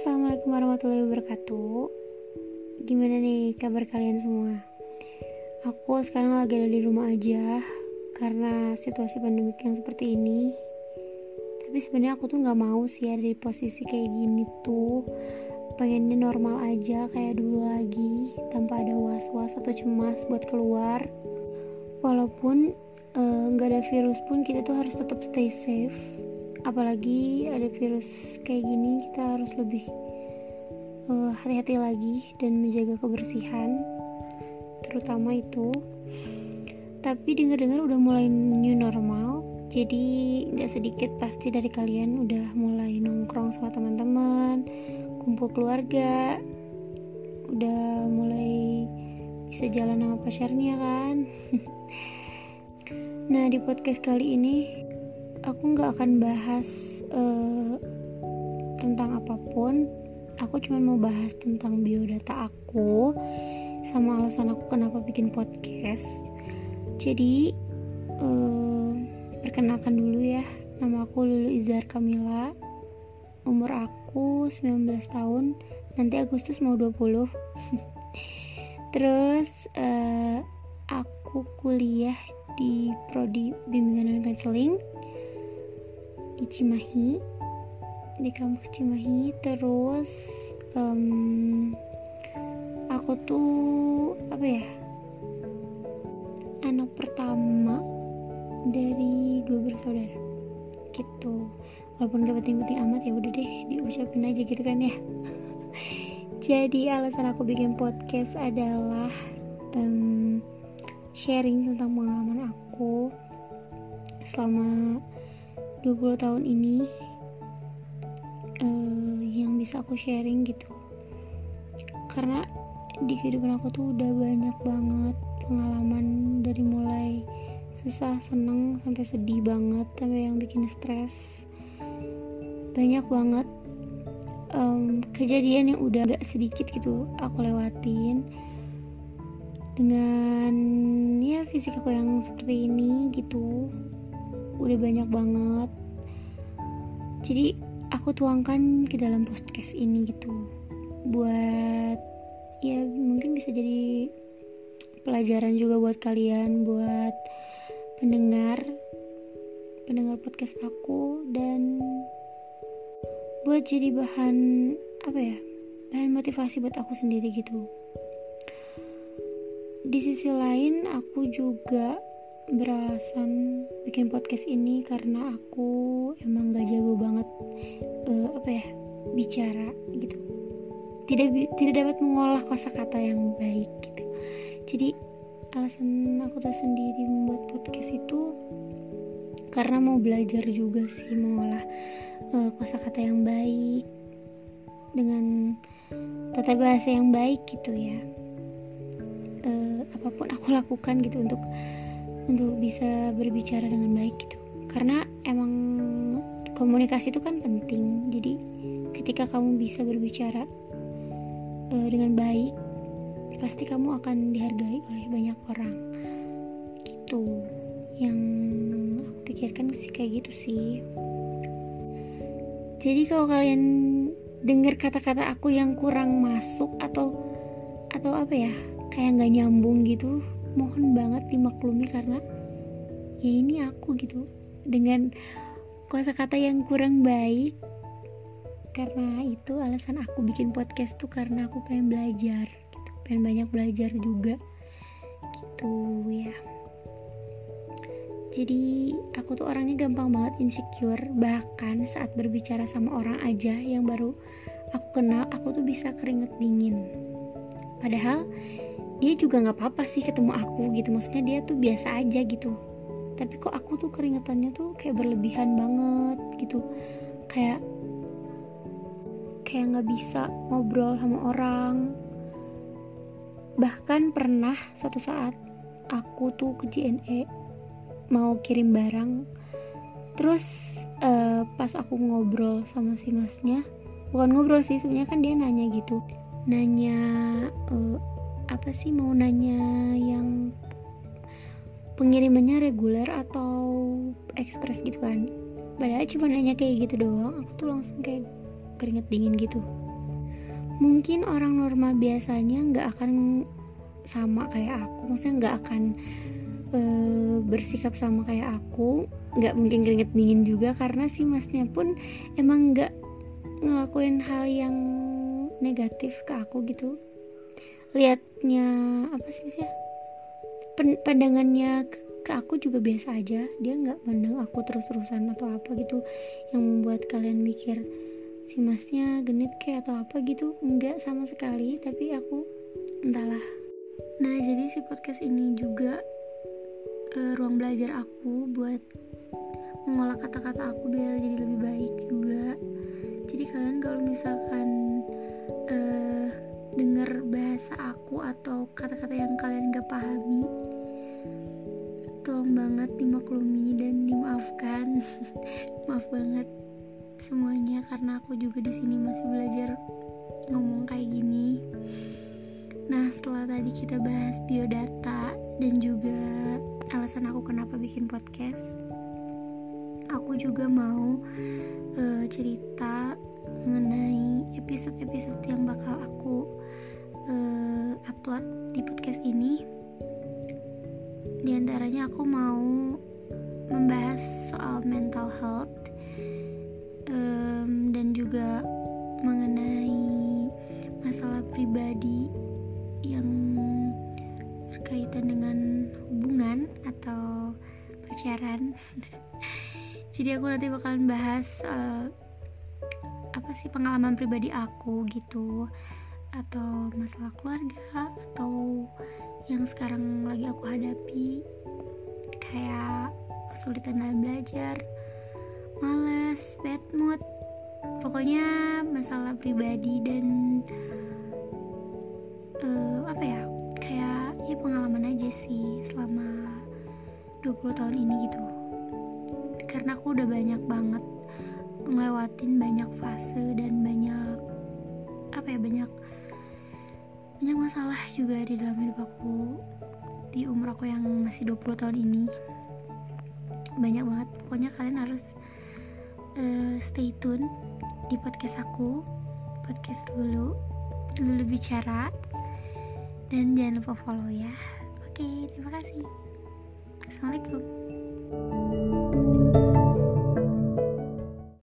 assalamualaikum warahmatullahi wabarakatuh. Gimana nih kabar kalian semua? Aku sekarang lagi ada di rumah aja karena situasi pandemik yang seperti ini. Tapi sebenarnya aku tuh nggak mau sih ada di posisi kayak gini tuh. Pengennya normal aja kayak dulu lagi tanpa ada was-was atau cemas buat keluar. Walaupun eh, nggak uh, ada virus pun kita tuh harus tetap stay safe apalagi ada virus kayak gini kita harus lebih hati hati-hati lagi dan menjaga kebersihan terutama itu. Tapi dengar-dengar udah mulai new normal jadi nggak sedikit pasti dari kalian udah mulai nongkrong sama teman-teman kumpul keluarga udah mulai bisa jalan sama pacarnya kan. Nah di podcast kali ini aku nggak akan bahas uh, tentang apa pun. Aku cuma mau bahas tentang biodata aku sama alasan aku kenapa bikin podcast. Jadi uh, perkenalkan dulu ya. Nama aku Lulu Izar Kamila. Umur aku 19 tahun. Nanti Agustus mau 20 terus uh, aku kuliah di prodi bimbingan dan konseling di Cimahi. Di kampus Cimahi terus um, aku tuh apa ya anak pertama dari dua bersaudara gitu. Walaupun gak penting-penting amat ya udah deh diucapin aja gitu kan ya. Jadi alasan aku bikin podcast adalah um, sharing tentang pengalaman aku selama 20 tahun ini uh, yang bisa aku sharing gitu. Karena di kehidupan aku tuh udah banyak banget pengalaman dari mulai susah seneng sampai sedih banget sampai yang bikin stres. Banyak banget um, kejadian yang udah gak sedikit gitu aku lewatin. Dengan ya fisik aku yang seperti ini gitu udah banyak banget. Jadi aku tuangkan ke dalam podcast ini gitu. Buat ya mungkin bisa jadi pelajaran juga buat kalian buat pendengar pendengar podcast aku dan buat jadi bahan apa ya bahan motivasi buat aku sendiri gitu. Di sisi lain aku juga beralasan bikin podcast ini karena aku emang gak jago banget uh, apa ya bicara gitu. Tidak tidak dapat mengolah kosakata yang baik gitu. Jadi alasan aku tersendiri membuat podcast itu karena mau belajar juga sih mengolah uh, kosakata yang baik dengan tata bahasa yang baik gitu ya. Uh, apa pun aku lakukan gitu untuk untuk bisa berbicara dengan baik gitu. Karena emang komunikasi itu kan penting. Jadi ketika kamu bisa berbicara uh, dengan baik pasti kamu akan dihargai oleh banyak orang. Gitu. Yang aku pikirkan sih kayak gitu sih. Jadi kalau kalian dengar kata-kata aku yang kurang masuk atau atau apa ya kayak nggak nyambung gitu mohon banget dimaklumi karena ya ini aku gitu. Dengan kata-kata yang kurang baik karena itu alasan aku bikin podcast tuh karena aku pengen belajar gitu. Pengen banyak belajar juga gitu ya. Jadi aku tuh orangnya gampang banget insecure. Bahkan saat berbicara sama orang aja yang baru aku kenal aku tuh bisa keringet dingin. Padahal dia juga nggak apa-apa sih ketemu aku gitu. Maksudnya dia tuh biasa aja gitu. Tapi kok aku tuh keringetannya tuh kayak berlebihan banget gitu. Kayak kayak nggak bisa ngobrol sama orang. Bahkan pernah suatu saat aku tuh ke JNE mau kirim barang. Terus uh, pas aku ngobrol sama si masnya bukan ngobrol sih sebenarnya kan dia nanya gitu. Nanya uh, apa sih mau nanya yang pengirimannya reguler atau ekspres gitu kan? Padahal cuma nanya kayak gitu doang. Aku tuh langsung kayak keringet dingin gitu. Mungkin orang normal biasanya nggak akan sama kayak aku. Maksudnya nggak akan uh, bersikap sama kayak aku. Nggak mungkin keringet dingin juga karena si masnya pun emang nggak ngelakuin hal yang negatif ke aku gitu liatnya apa sih misalnya pandangannya ke aku juga biasa aja. Dia nggak pandang aku terus-terusan atau apa gitu. Yang membuat kalian mikir si masnya genit kayak atau apa gitu? Enggak sama sekali tapi aku entahlah. Nah jadi si podcast ini juga uh, ruang belajar aku buat mengolah kata-kata aku biar jadi lebih baik juga. Jadi kalian kalau misalkan kata-kata yang kalian gak pahami tolong banget dimaklumi dan dimaafkan maaf banget semuanya karena aku juga di sini masih belajar ngomong kayak gini. Nah, setelah tadi kita bahas biodata dan juga alasan aku kenapa bikin podcast, aku juga mau uh, cerita mengenai episode-episode yang bakal aku upload di podcast ini. Di antaranya aku mau membahas soal mental health um, dan juga mengenai masalah pribadi yang berkaitan dengan hubungan atau pacaran. Jadi aku nanti bakalan bahas uh, apa sih pengalaman pribadi aku gitu atau masalah keluarga atau yang sekarang lagi aku hadapi. Kayak kesulitan dalam belajar males, bad mood. Pokoknya masalah pribadi dan uh, apa ya kayak ya pengalaman aja sih selama 20 tahun ini gitu. Karena aku udah banyak banget ngelewatin banyak fase juga di dalam hidup aku di umur aku yang masih 20 tahun ini. Banyak banget. Pokoknya kalian harus uh, stay tune di podcast aku podcast dulu dulu bicara dan jangan lupa follow ya. Oke terima kasih. Assalamualaikum